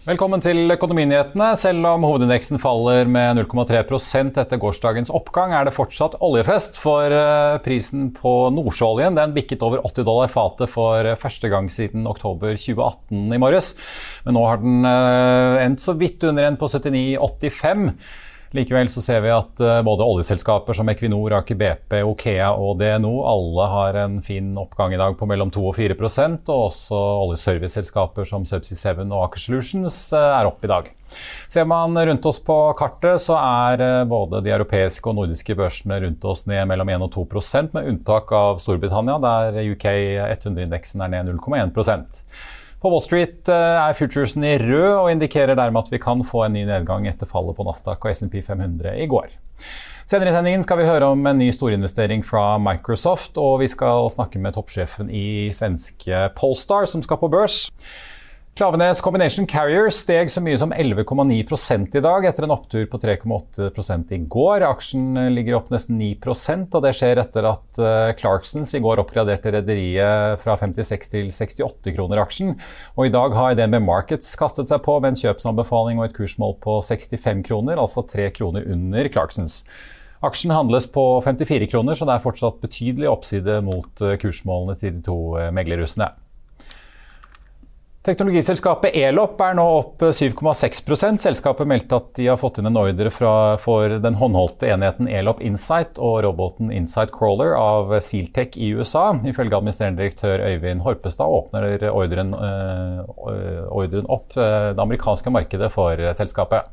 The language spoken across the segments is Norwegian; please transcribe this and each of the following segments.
Velkommen til Økonominyhetene. Selv om hovedindeksen faller med 0,3% etter gårsdagens oppgang, er det fortsatt oljefest. For eh, prisen på nordsjøoljen den bikket over 80 dollar fatet for første gang siden oktober 2018 i morges. Men nå har den eh, endt så vidt under en på 79,85. Likevel så ser vi at eh, både oljeselskaper som Equinor, Aker BP, Okea og DNO alle har en fin oppgang i dag på mellom 2 og 4% og også oljeserviceselskaper som Subsea 7 og Aker Solutions eh, er opp i dag. Ser man rundt oss på kartet, så er eh, både de europeiske og nordiske børsene rundt oss ned mellom 1 og 2% med unntak av Storbritannia, der UK 100-indeksen er ned 0,1 på Wall Street eh, er futuresen i rød og indikerer dermed at vi kan få en ny nedgang etter fallet på Nasdaq og SMP 500 i går. Senere i sendingen skal vi høre om en ny storinvestering fra Microsoft, og vi skal snakke med toppsjefen i svenske Polestar, som skal på børs. Klavenes Combination Carrier steg så mye som 11,9 i dag, etter en opptur på 3,8 i går. Aksjen ligger opp nesten 9% og det skjer etter at eh, Clarksons i går oppgraderte rederiet fra 56 til 68 kroner aksjen. Og i dag har DNB Markets kastet seg på med en kjøpsanbefaling og et kursmål på 65 kroner, altså 3 kroner under Clarksons. Aksjen handles på 54 kroner, så det er fortsatt betydelig oppside mot eh, kursmålene til de to eh, meglerhusene. Teknologiselskapet Elop er nå opp 7,6% Selskapet meldte at de har fått inn en ordre fra, for den håndholdte enheten Elop Insight og roboten Insight Crawler av Sealtech i USA. Ifølge administrerende direktør Øyvind Horpestad åpner ordren, øh, ordren opp øh, det amerikanske markedet for selskapet.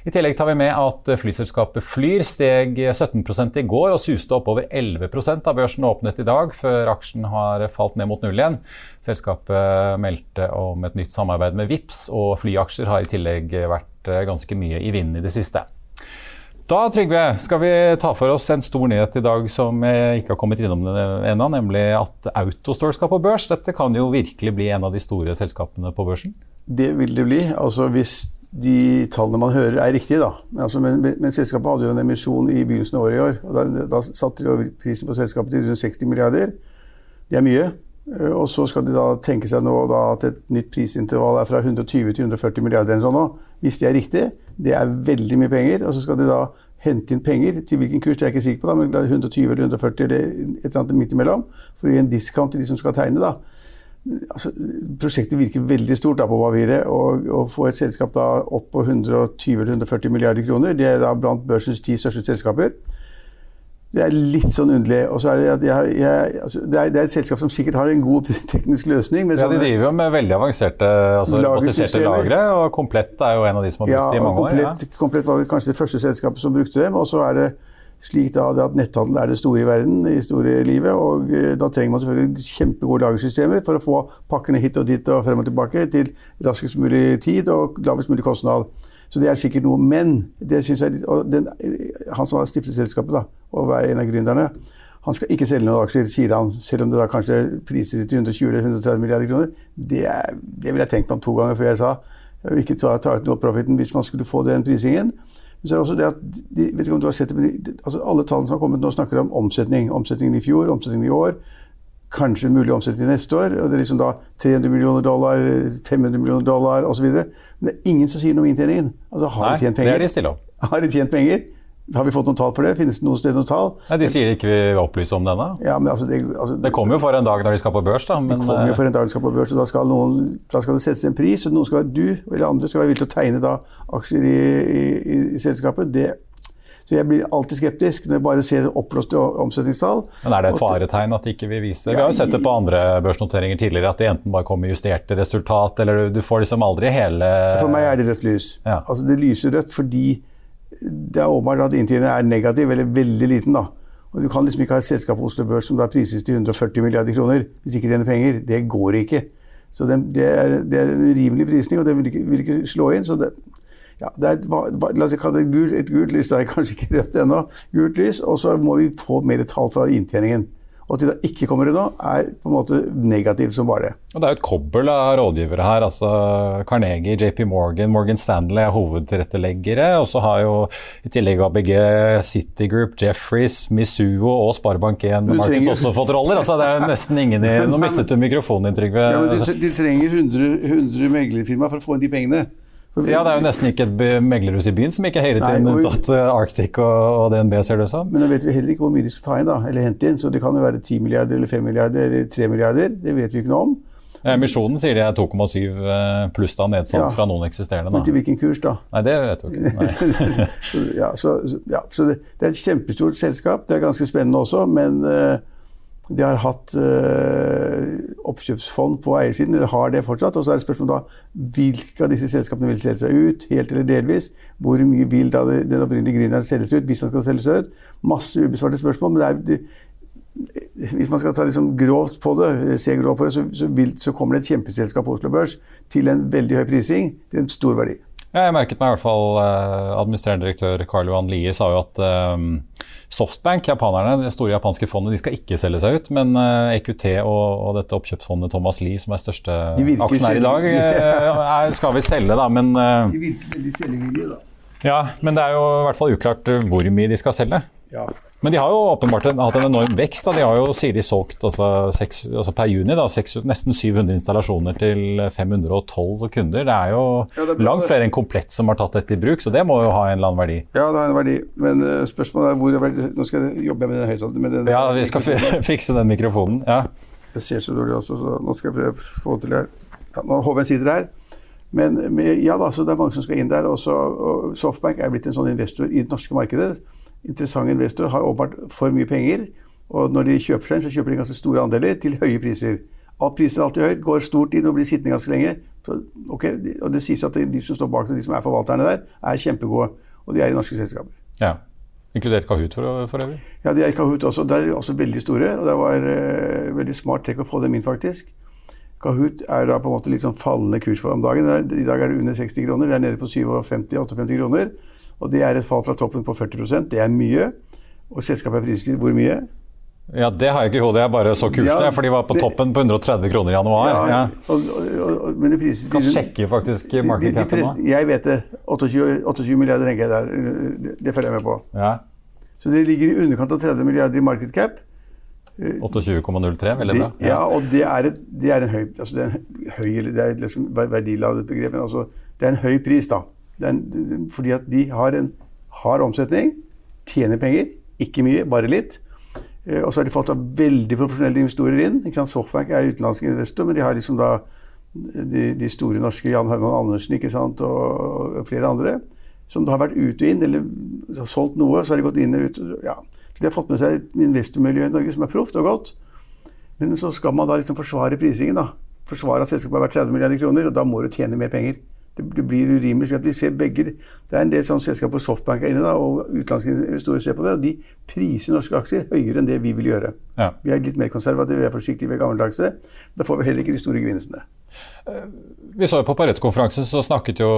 I tillegg tar vi med at flyselskapet Flyr steg 17 i går og suste opp over 11 da børsen åpnet i dag, før aksjen har falt ned mot null igjen. Selskapet meldte om et nytt samarbeid med VIPS, og flyaksjer har i tillegg vært ganske mye i vinden i det siste. Da Trygve, skal vi ta for oss en stor nyhet i dag som ikke har kommet innom ennå, nemlig at Autostore skal på børs. Dette kan jo virkelig bli en av de store selskapene på børsen? Det vil det bli. Altså Hvis de tallene man hører, er riktige. da. Altså, men, men, selskapet hadde jo en emisjon i begynnelsen av året i år. og Da, da de prisen på selskapet til rundt 60 milliarder. Det er mye. Eh, og så skal de da tenke seg nå da at et nytt prisintervall er fra 120 til 140 milliarder. eller sånn nå. Hvis det er riktig, det er veldig mye penger. Og så skal de da hente inn penger. Til hvilken kurs det er jeg ikke sikker på, da, men 120 eller 140 eller et eller annet midt imellom. For å gi en discount til de som skal tegne. da altså, Prosjektet virker veldig stort da på papiret. Og å få et selskap da opp på 120-140 milliarder kroner, det er da blant børsens ti største selskaper. Det er litt sånn underlig. Og så er det, at jeg, jeg, altså, det, er, det, er, et selskap som sikkert har en god teknisk løsning. ja, De driver jo med veldig avanserte altså robotiserte lagre, og Komplett er jo en av de som har brukt ja, det i mange komplett, år. Ja. Komplett var kanskje det første selskapet som brukte dem. Og så er det slik da at netthandel er det store i verden, i store livet. Og eh, da trenger man selvfølgelig kjempegode lagersystemer for å få pakkene hit og dit og frem og tilbake til raskest mulig tid og lavest mulig kostnad. Så det er sikkert noe. Men det synes jeg, den, han som har stiftet selskapet da, og er en av gründerne, han skal ikke selge noen aksjer, sier han, selv om det da kanskje priser til 120 eller 130 milliarder kroner. Det, er, det ville jeg tenkt om to ganger før jeg sa. Jeg vil ikke ta ut noe av profiten hvis man skulle få den prisingen. Men så er det også det at de, vet ikke om du har sett det, men de, altså alle tallene som har kommet nå, snakker om omsetning. Omsetningen i fjor, omsetningen i år. Kanskje mulig omsetning neste år. og Det er liksom da 300 millioner dollar, 500 millioner dollar osv. Men det er ingen som sier noe om inntjeningen. Altså, har Nei, de tjent penger? Det er de stille om. Har de tjent penger? Har vi fått noen tall for det? Finnes det noe sted noen tall? Nei, De sier ikke vi opplyser om denne. Ja, men altså, det, altså, Det kommer jo for en dag når de skal på børs, da. Men, det kommer jo eh, for en dag de skal på børs, og da skal, noen, da skal det settes en pris. og noen skal være, Du eller andre skal være villig til å tegne da, aksjer i, i, i, selskapet. Det, så jeg blir alltid skeptisk når jeg bare ser oppblåste omsetningstall. men er det et faretegn at de ikke vil vise det? Vi har jo sett det på andre børsnoteringer tidligere, at det enten bare kommer justerte resultat, eller du får liksom aldri hele For meg er det rødt lys. Ja. Altså Det lyser rødt fordi det er åpenbart at inntjeningen er negativ, eller veldig liten. da. Og Du kan liksom ikke ha et selskap på Oslo Børs som da prises til 140 milliarder kroner hvis ikke tjener penger. Det går ikke. Så det, det, er, det er en rimelig prisning, og det vil ikke, vil ikke slå inn. så det ja, det er et, la oss kalle det et gult, et gult lys, det er kanskje ikke rødt ennå. Gult lys, og så må vi få mer tall fra inntjeningen. Og at de da ikke kommer unna, er på en måte negativt som bare det. Og Det er jo et kobbel av rådgivere her. altså Carnegie, JP Morgan, Morgan Stanley er hovedtilretteleggere. Og så har jo i tillegg ABG, Citigroup, Jeffries, Misuo og Sparebank1 Du Markets også fått roller. altså Det er jo nesten ingen i Nå mistet du mikrofonen din, Trygve. Ja, men de, de trenger 100, 100 meglerfirmaer for å få inn de pengene. Ja, det er jo nesten ikke et meglerhus i byen som ikke heier Nei, inn unntatt eh, Arctic og, og DNB, ser det ut som. Men da vet vi heller ikke hvor mye de skal ta inn, da, eller hente inn. Så det kan jo være 10 milliarder eller 5 milliarder eller 3 milliarder. Det vet vi ikke noe om. Emisjonen sier de er 2,7 eh, pluss da nedsatt Ja. fra noen eksisterende. Men til hvilken kurs, da? Nei, det vet vi ikke. Så, ja, så, ja, så det, det er et kjempestort selskap. Det er ganske spennende også, men eh, de har hatt eh, oppkjøpsfond på eiersiden, eller har det fortsatt. Og så er det spørsmål da hvilke av disse selskapene vil selge seg ut, helt eller delvis. Hvor mye vil da den opprinnelige gründeren selges ut, hvis han skal selge seg ut. Masse ubesvarte spørsmål. men det er... Det, hvis man skal ta liksom grovt på det, se grovt på det, så, så, vil, så kommer det et kjempeselskap på Oslo Børs til en veldig høy prising til en stor verdi. Ja, Jeg merket meg i hvert fall eh, Administrerende direktør Karl Johan Lie sa jo at eh, Softbank, japanerne, det store japanske fondet, de skal ikke selge seg ut. Men eh, EQT og, og dette oppkjøpsfondet Thomas Lie, som er største aksjonær i dag, eh, er, skal vi selge, da. Men, eh, De virker veldig selgevillige, da. ja, men det er jo i hvert fall uklart eh, hvor mye de skal selge. Ja. Men de har jo åpenbart en, hatt en enorm vekst. Da. De har jo, sier de, solgt altså, seks, altså per juni da, seks, nesten 700 installasjoner til 512 kunder. Det er jo Ja, det langt flere enn Komplett som har tatt dette i bruk, så det må jo ha en eller annen verdi. Ja, det har en verdi. Men uh, spørsmålet er hvor er verdi. Nå skal jeg jobbe med den høyttaleren. Ja, vi skal fikse den mikrofonen. Ja. Jeg ser så dårlig også, så nå skal jeg prøve å få til her. Ja, nå håper jeg sitter her. Men men ja da, så det er mange som skal inn der. Også, og Softbank er blitt en sånn investor i det norske markedet. Interessant investor, har åpenbart for mye penger. Og når de kjøper seg inn, så kjøper de ganske store andeler til høye priser. At priser er alltid høyt, går stort inn og blir sittende ganske lenge. Så, okay, Og det sies at de som står bak det, de som er forvalterne der, er kjempegode. Og de er i norske selskaper. ja. Inkludert Kahoot for, for øvrig. Ja, de er i Kahoot også. Der er de også veldig store. Og det var uh, veldig smart trekk å få dem inn, faktisk. Kahoot er da på en måte litt sånn fallende kurs for om dagen. I dag er det under 60 kroner. Det er nede på 57-58 kroner. Og det er et fall fra toppen på 40% Det er mye. Og selskapet er priset til hvor mye? Ja, Det har jeg ikke i hodet, jeg bare så kursen. Ja, for de var på det- toppen på 130 kroner i januar. Ja, Og, og, og, men prises Kan sjekke faktisk de, de, de. Jeg vet det. 28, 28 milliarder tenker jeg der. Det, det følger jeg med på. Ja. Så det ligger i underkant av 30 milliarder i market cap. 28,03, veldig bra. ja, og det er, et, det er en høy altså det er en høy, det er liksom verdiladet begrep, men altså, det er en høy pris, da. En, fordi at de har en hard omsetning, tjener penger, ikke mye, bare litt. Eh, Og så har de fått veldig profesjonelle investorer inn. Ikke sant? Softbank er utenlandske investor, men de har liksom da de, de store norske, Jan Herman Andersen ikke sant? Og, og flere andre, som har vært ut og inn, eller har solgt noe, så har de gått inn og ut. Ja. Så de har fått med seg et investormiljø i Norge som er proft og godt. Men så skal man da liksom forsvare prisingen. da. Forsvare at selskapet er verdt 30 milliarder kroner, og da må du tjene mer penger. Det, blir urimelig. slik at vi ser begge, Det er en del sånne selskaper hvor Softbank er inne, da, og utenlandske investorer ser på det, og de priser norske aksjer høyere enn det vi vil gjøre. Ja. Vi er litt mer konservative, vi er forsiktige, vi er gammeldagse. Da får vi heller ikke de store gevinstene. Vi så jo På Pareto-konferansen så snakket jo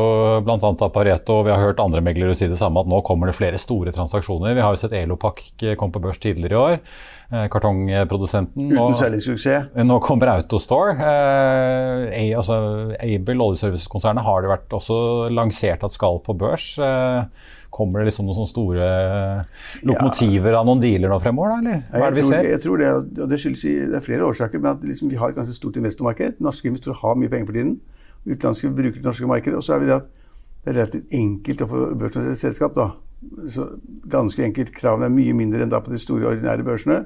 bl.a. av Pareto, og vi har hørt andre meglere si det samme, at nå kommer det flere store transaksjoner. Vi har jo sett Elopak kom på børs tidligere i år. eh, Kartongprodusenten. Uten særlig suksess. Nå kommer Autostore. Eh, altså, Able, oljeservicekonsernet, har det vært også lansert at skal på børs. Eh, kommer det liksom noen store lokomotiver av noen dealer nå fremover, da, eller? Hva er det vi ser? jeg tror det, og det skyldes det er flere årsaker, men at liksom vi har et ganske stort investormarked. Norske investorer har mye penger for tiden. Utenlandske bruker det norske markedet. Og så er vi det at det er relativt enkelt å få børsnotert selskap. da. Så ganske enkelt, kravene er mye mindre enn da på de store, ordinære børsene.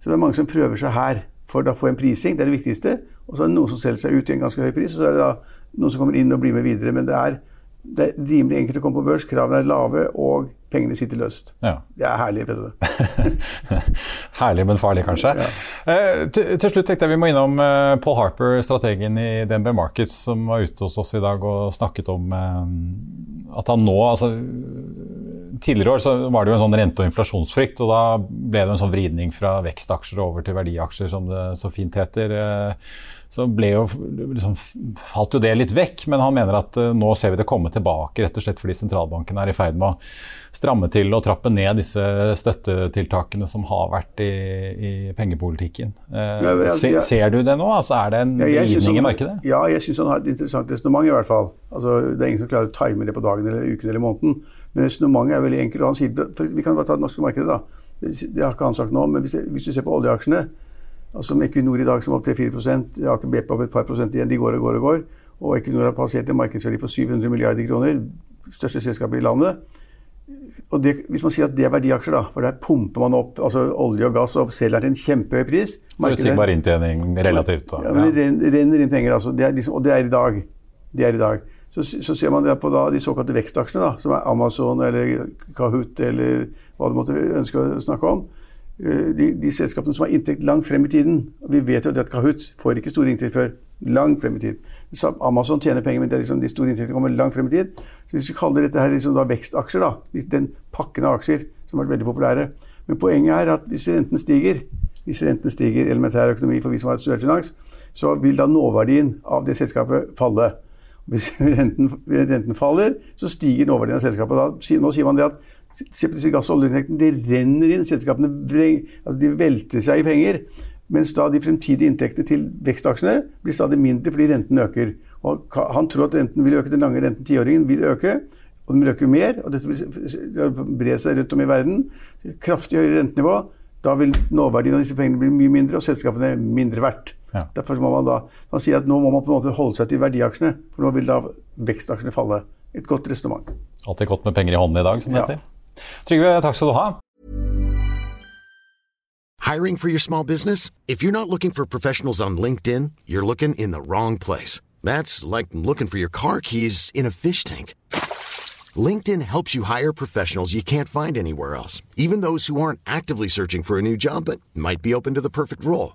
Så det er mange som prøver seg her for å få en prising. Det er det viktigste. Og så er det noen som selger seg ut i en ganske høy pris, og så er det da noen som kommer inn og blir med videre. Men det er, det er rimelig enkelt å komme på børs. Kravene er lave, og pengene sitter løst. Ja. Det er herlig. vet du. Herlig, men farlig, kanskje. Ja. Eh, til, til slutt tenkte jeg vi må innom eh, Paul Harper, strategen i DNB Markets, som var ute hos oss i dag og snakket om eh, at han nå altså, Tidligere år så var det jo en sånn rente- og inflasjonsfrykt, og da ble det en sånn vridning fra vekstaksjer over til verdiaksjer, som det så fint heter. Eh, så jo, liksom, falt jo det litt vekk, men han mener at eh, nå ser vi det komme tilbake, rett og slett fordi sentralbanken er i ferd med å stramme til og trappe ned disse støttetiltakene som har vært i, i pengepolitikken. Eh, se, ser du det nå? Altså, er det en vridning i markedet? Ja, jeg syns han har et interessant resonnement, i hvert fall. Altså, det er ingen som klarer å time det på dagen eller uken eller måneden. Men resonnementet er veldig enkelt. og han sier, Vi kan bare ta det norske markedet, da. Det har ikke han sagt nå, men hvis, hvis du ser på oljeaksjene altså som Equinor i dag som er opp til 4% Aker BP opp et par prosent igjen. De går og går og går. Og Equinor har passert en markedsverdi på 700 milliarder kroner. Største selskapet i landet. Og det, Hvis man sier at det er verdiaksjer, da, for der pumper man opp altså olje og gass og selger til en kjempehøy pris Forutsigbar inntjening relativt. Da. ja, men det renner inn penger, altså. Det er liksom, og det er i dag. Det er i dag. Så, så ser man på da, de såkalte vekstaksjene, da, som er Amazon eller Kahoot eller hva du måtte ønske å snakke om. Eh, De, de selskapene som har inntekt langt frem i tiden. Vi vet jo at Kahoot får ikke store inntekter før langt frem i tid. Amazon tjener penger, men det er liksom, de store inntektene kommer langt frem i tid. Så hvis vi kaller dette her liksom da vekstaksjer, da, den pakken av aksjer som har vært veldig populære Men poenget er at hvis renten stiger, hvis renten stiger, elementær økonomi for vi som har studert finans, så vil da nåverdien av det selskapet falle. Hvis renten, renten faller, så stiger nåverdien av selskapet. Da, nå sier man det at se på disse gass- og oljeinntektene, de renner inn. Selskapene altså de velter seg i penger. Mens da de fremtidige inntektene til vekstaksjene blir stadig mindre fordi renten øker. Og han tror at renten vil øke, den lange renten, tiåringen, vil øke. Og den vil øke mer, og dette vil bre seg rundt om i verden. Kraftig høyere rentenivå. Da vil nåverdien av disse pengene bli mye mindre, og selskapene mindre verdt. Ja. Derfor er må man da man sier at nå må man på en måte holde seg til verdiaksjene, for nå vil da vekstaksjene falle. Et godt resonnement. Alltid godt med penger i hånden i dag, som det Ja. heter. Trygve, takk skal du ha. Hiring for your small business? If you're not looking for professionals on LinkedIn, you're looking in the wrong place. That's like looking for your car keys in a fish tank. LinkedIn helps you hire professionals you can't find anywhere else, even those who aren't actively searching for a new job but might be open to the perfect role.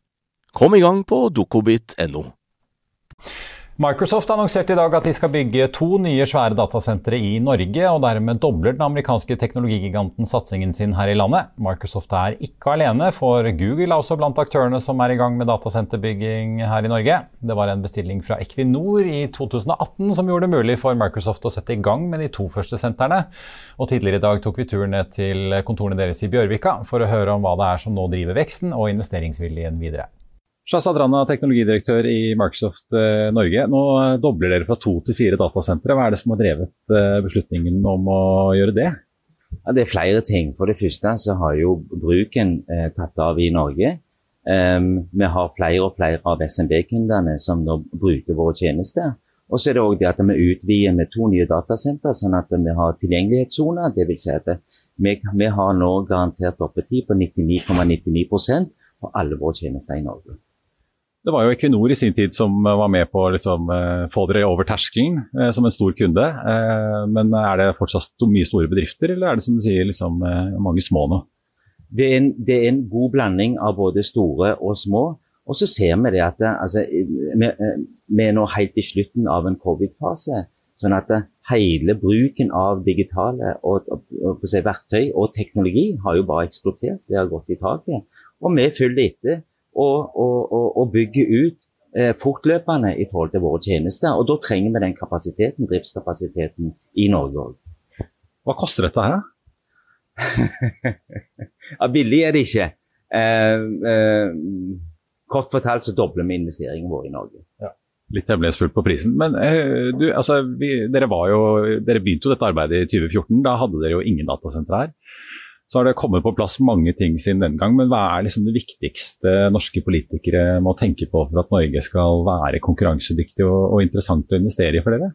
Kom i gang på dokobit.no. Microsoft annonserte i dag at de skal bygge to nye svære datasentre i Norge, og dermed dobler den amerikanske teknologigiganten satsingen sin her i landet. Microsoft er ikke alene, for Google er også blant aktørene som er i gang med datasenterbygging her i Norge. Det var en bestilling fra Equinor i 2018 som gjorde det mulig for Microsoft å sette i gang med de to første sentrene. Og tidligere i dag tok vi turen ned til kontorene deres i Bjørvika for å høre om hva det er som nå driver veksten og investeringsviljen videre. Shazad Rana, teknologidirektør i Microsoft eh, Norge. Nå dobler dere fra to til fire datasentre. Hva er det som har drevet eh, beslutningen om å gjøre det? Ja, det er flere ting. For det første så har jo bruken eh, tatt av i Norge. Um, vi har flere og flere av SMB-kundene som nå bruker våre tjenester. Og så er det også det at vi utvider med to nye datasenter, sånn at vi har tilgjengelighetssoner. Dvs. Si at vi, vi, har nå garantert oppetid på 99,99 ,99 på alle våre tjenester i Norge. Det var jo Equinor i sin tid som var med på å liksom, få dere over terskelen eh, som en stor kunde. Eh, men er det fortsatt mye store bedrifter, eller er det som du sier liksom, mange små nå? Det er, en, det er en god blanding av både store og små. Og så ser vi det at altså, vi, vi, er nå helt i slutten av en covid-fase. Sånn at hele bruken av digitale og, og, og, verktøy og teknologi har jo bare eksplodert. Det har gått i taket. Og vi følger etter og, og, bygger ut eh, fortløpende i forhold til våre tjenester. Og da trenger vi den kapasiteten, driftskapasiteten i Norge òg. Hva koster dette her, da? ja, billig er det ikke. Eh, eh, kort fortalt så dobler vi investeringene våre i Norge. Ja. Litt hemmelighetsfullt på prisen. Men eh, du, altså, vi, dere, jo, dere, begynte jo dette arbeidet i 2014. Da hadde dere jo ingen datasentre her. Så har det kommet på plass mange ting siden den gang. Men hva er liksom det viktigste norske politikere må tenke på for at Norge skal være konkurransedyktig og, og interessant å investere i for dere?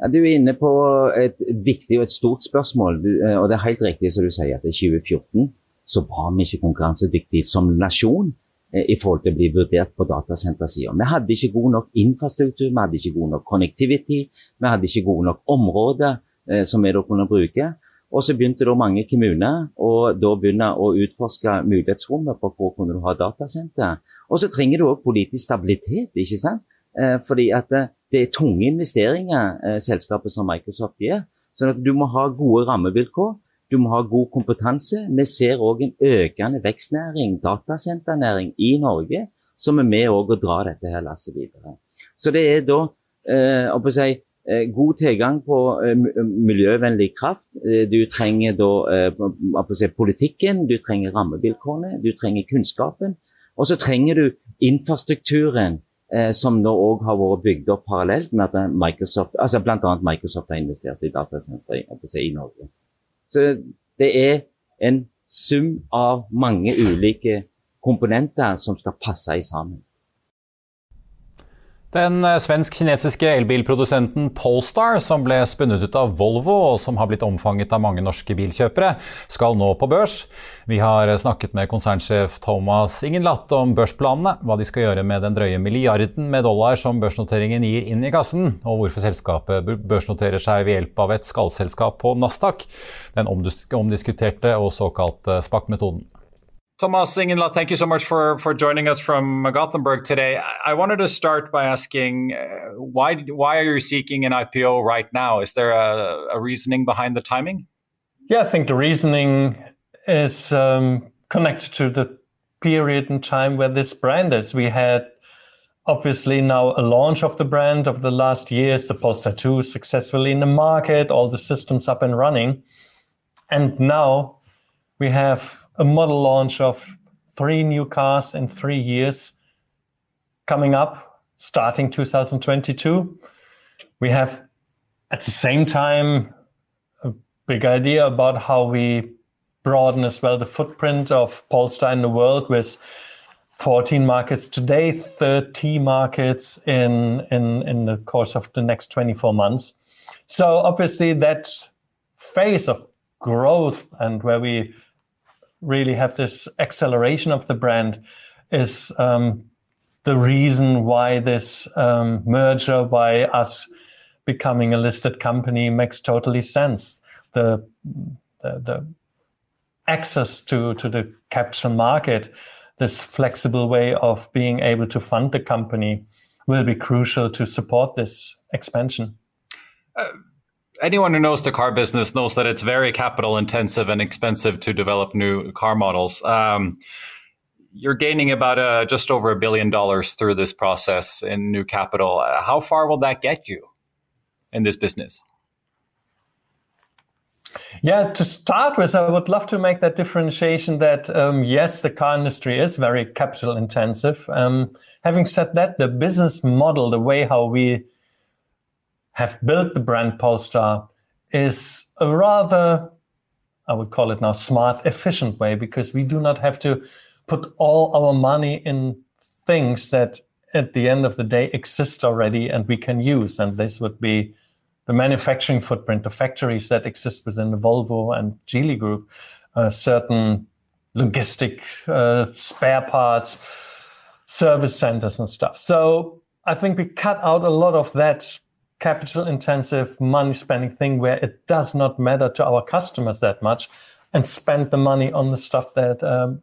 Ja, du er inne på et viktig og et stort spørsmål. Du, eh, og det er helt riktig som du sier at i 2014 så var vi ikke konkurransedyktige som nasjon eh, i forhold til å bli vurdert på datasentersida. Vi hadde ikke god nok infrastruktur, vi hadde ikke god nok connectivity, vi hadde ikke gode nok områder eh, som vi da kunne bruke. Og så begynte da mange kommuner å begynne å utforske mulighetsrommet på hvor kunne du ha datasenter. Og så trenger du òg politisk stabilitet, ikke sant. Eh, fordi at eh, det er tunge investeringer eh, selskapet som Microsoft gjør. sånn at du må ha gode rammevilkår. Du må ha god kompetanse. Vi ser òg en økende vekstnæring, datasenternæring, i Norge, som er med å dra dette her lasset videre. Så det er da eh, si, god tilgang på miljøvennlig kraft. Du trenger da politikken, du trenger rammevilkårene, du trenger kunnskapen. Og så trenger du infrastrukturen eh, som nå òg har vært bygd opp parallelt med at Microsoft, altså bl.a. Microsoft har investert i datasenter i Norge. Så det er en sum av mange ulike komponenter som skal passe i sammen. Den eh, svensk-kinesiske elbilprodusenten Polestar, som ble spunnet ut av Volvo og som har blitt omfanget av mange norske bilkjøpere, skal nå på børs. Vi har snakket med konsernsjef Thomas Ingenlatt om børsplanene, hva de skal gjøre med den drøye milliarden med dollar som børsnoteringen gir inn i kassen, og hvorfor selskapet børsnoterer seg ved hjelp av et skallselskap på Nasdaq, den omdiskuterte og såkalte SPAC-metoden. Thomas Ingenlath, thank you so much for, for joining us from Gothenburg today. I wanted to start by asking uh, why why are you seeking an IPO right now? Is there a, a reasoning behind the timing? Yeah, I think the reasoning is um, connected to the period in time where this brand is. We had obviously now a launch of the brand of the last years, the Polestar 2 successfully in the market, all the systems up and running. And now we have a model launch of three new cars in three years coming up, starting 2022. We have at the same time a big idea about how we broaden as well the footprint of Polestar in the world with 14 markets today, 30 markets in, in, in the course of the next 24 months. So obviously that phase of growth and where we really have this acceleration of the brand is um, the reason why this um, merger, why us becoming a listed company makes totally sense. The, the, the access to, to the capital market, this flexible way of being able to fund the company will be crucial to support this expansion. Uh, anyone who knows the car business knows that it's very capital intensive and expensive to develop new car models. Um, you're gaining about uh, just over a billion dollars through this process in new capital. How far will that get you in this business? Yeah, to start with, I would love to make that differentiation that um, yes, the car industry is very capital intensive. Um, having said that, the business model, the way how we have built the brand Polestar is a rather, I would call it now, smart, efficient way because we do not have to put all our money in things that at the end of the day exist already and we can use. And this would be the manufacturing footprint, the factories that exist within the Volvo and Geely group, uh, certain logistic uh, spare parts, service centers and stuff. So I think we cut out a lot of that capital intensive money spending thing where it does not matter to our customers that much and spend the money on the stuff that um,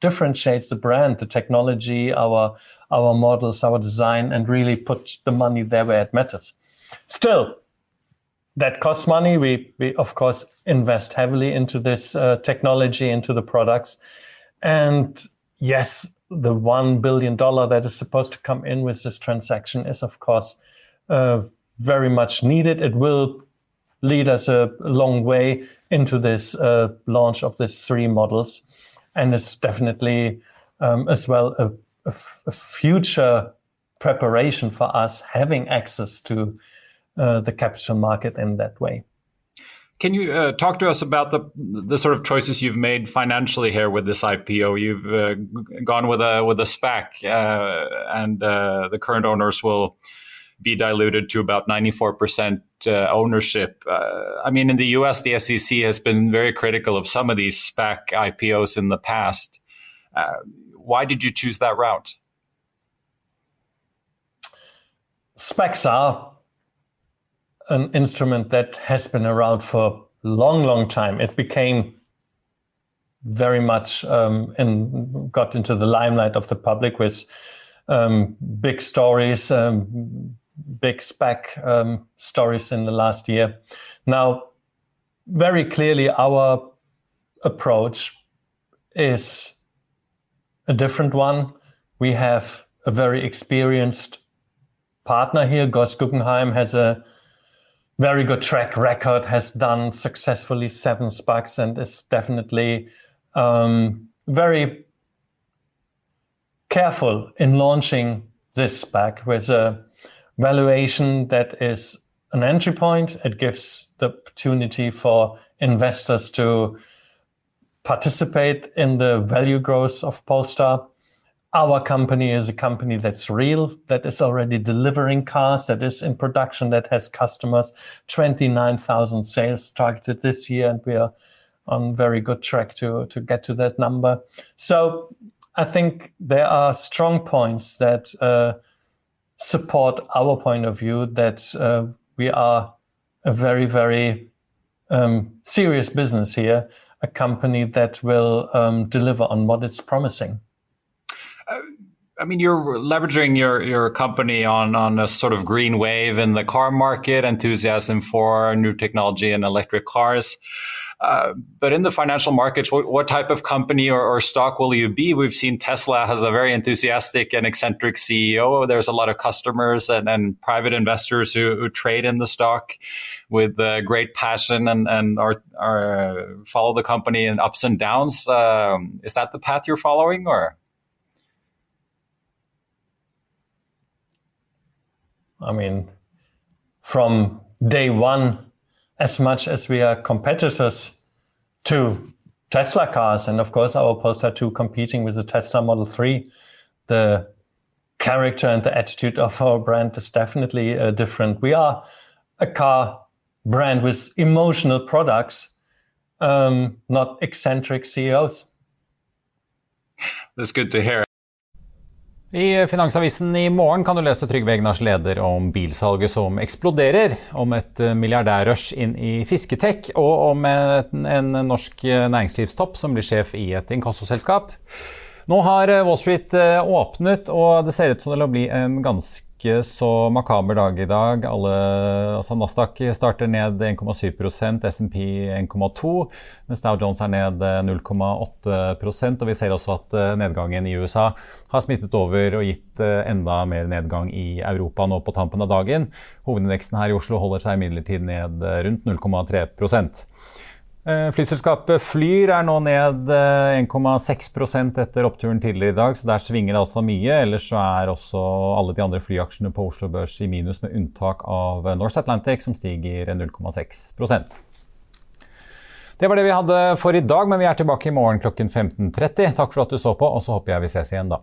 differentiates the brand, the technology, our our models, our design, and really put the money there where it matters. Still, that costs money. We we of course invest heavily into this uh, technology, into the products, and yes, the one billion dollar that is supposed to come in with this transaction is of course uh, very much needed. It will lead us a long way into this uh, launch of these three models and it's definitely um, as well a, future preparation for us having access to uh, the capital market in that way. Can you uh, talk to us about the the sort of choices you've made financially here with this IPO? You've uh, gone with a with a SPAC, uh, and uh, the current owners will be diluted to about 94% uh, ownership. Uh, I mean, in the US, the SEC has been very critical of some of these SPAC IPOs in the past. Uh, why did you choose that route? SPACs are an instrument that has been around for a long, long time. It became very much um, and got into the limelight of the public with um, big stories, um, big SPAC um, stories in the last year. Now, very clearly, our approach is a different one. We have a very experienced partner here. Geuss Guggenheim has a very good track record, has done successfully seven SPACs, and is definitely um, very careful in launching this SPAC with a valuation that is an entry point. It gives the opportunity for investors to participate in the value growth of Polestar. Our company is a company that's real, that is already delivering cars, that is in production, that has customers, 29,000 sales targeted this year, and we are on very good track to, to get to that number. So I think there are strong points that uh, support our point of view that uh, we are a very, very um, serious business here, a company that will um, deliver on what it's promising. Uh, I mean, you're leveraging your, your company on, on a sort of green wave in the car market, enthusiasm for new technology and electric cars. Uh, but in the financial markets, what, what type of company or, or, stock will you be? We've seen Tesla has a very enthusiastic and eccentric CEO. There's a lot of customers and, and private investors who, who, trade in the stock with uh, great passion and, and are, are, follow the company in ups and downs. Um, is that the path you're following, or? I mean, from day one as much as we are competitors to Tesla cars, and of course our Polestar 2 competing with the Tesla Model 3, the character and the attitude of our brand is definitely uh, different. We are a car brand with emotional products, um, not eccentric CEOs. That's good to hear. I Finansavisen i morgen kan du lese Trygve Egnars leder om bilsalget som eksploderer, om et eh, milliardærrush inn i fisketek, og om en, en norsk eh, næringslivstopp som blir sjef i et inkassoselskap. Nå har eh, Wall Street åpnet, og det ser ut som det vil bli en ganske ikke så makaber dag i dag. Alle, altså Nasdaq starter ned 1,7% SMP 1,2 mens Dow Jones er ned 0,8% og Vi ser også at eh, nedgangen i USA har smittet over og gitt eh, enda mer nedgang i Europa nå på tampen av dagen. Hovedindeksen her i Oslo holder seg imidlertid ned eh, rundt 0,3 Eh, flyselskapet Flyr er nå ned 1,6 eh, etter oppturen tidligere i dag, så der svinger det altså mye. Ellers så er også alle de andre flyaksjene på Oslo Børs i minus, med unntak av North Atlantic, som stiger 0,6% Det var det vi hadde for i dag, men vi er tilbake i morgen klokken 15.30. Takk for at du så på, og så håper jeg vi ses igjen da.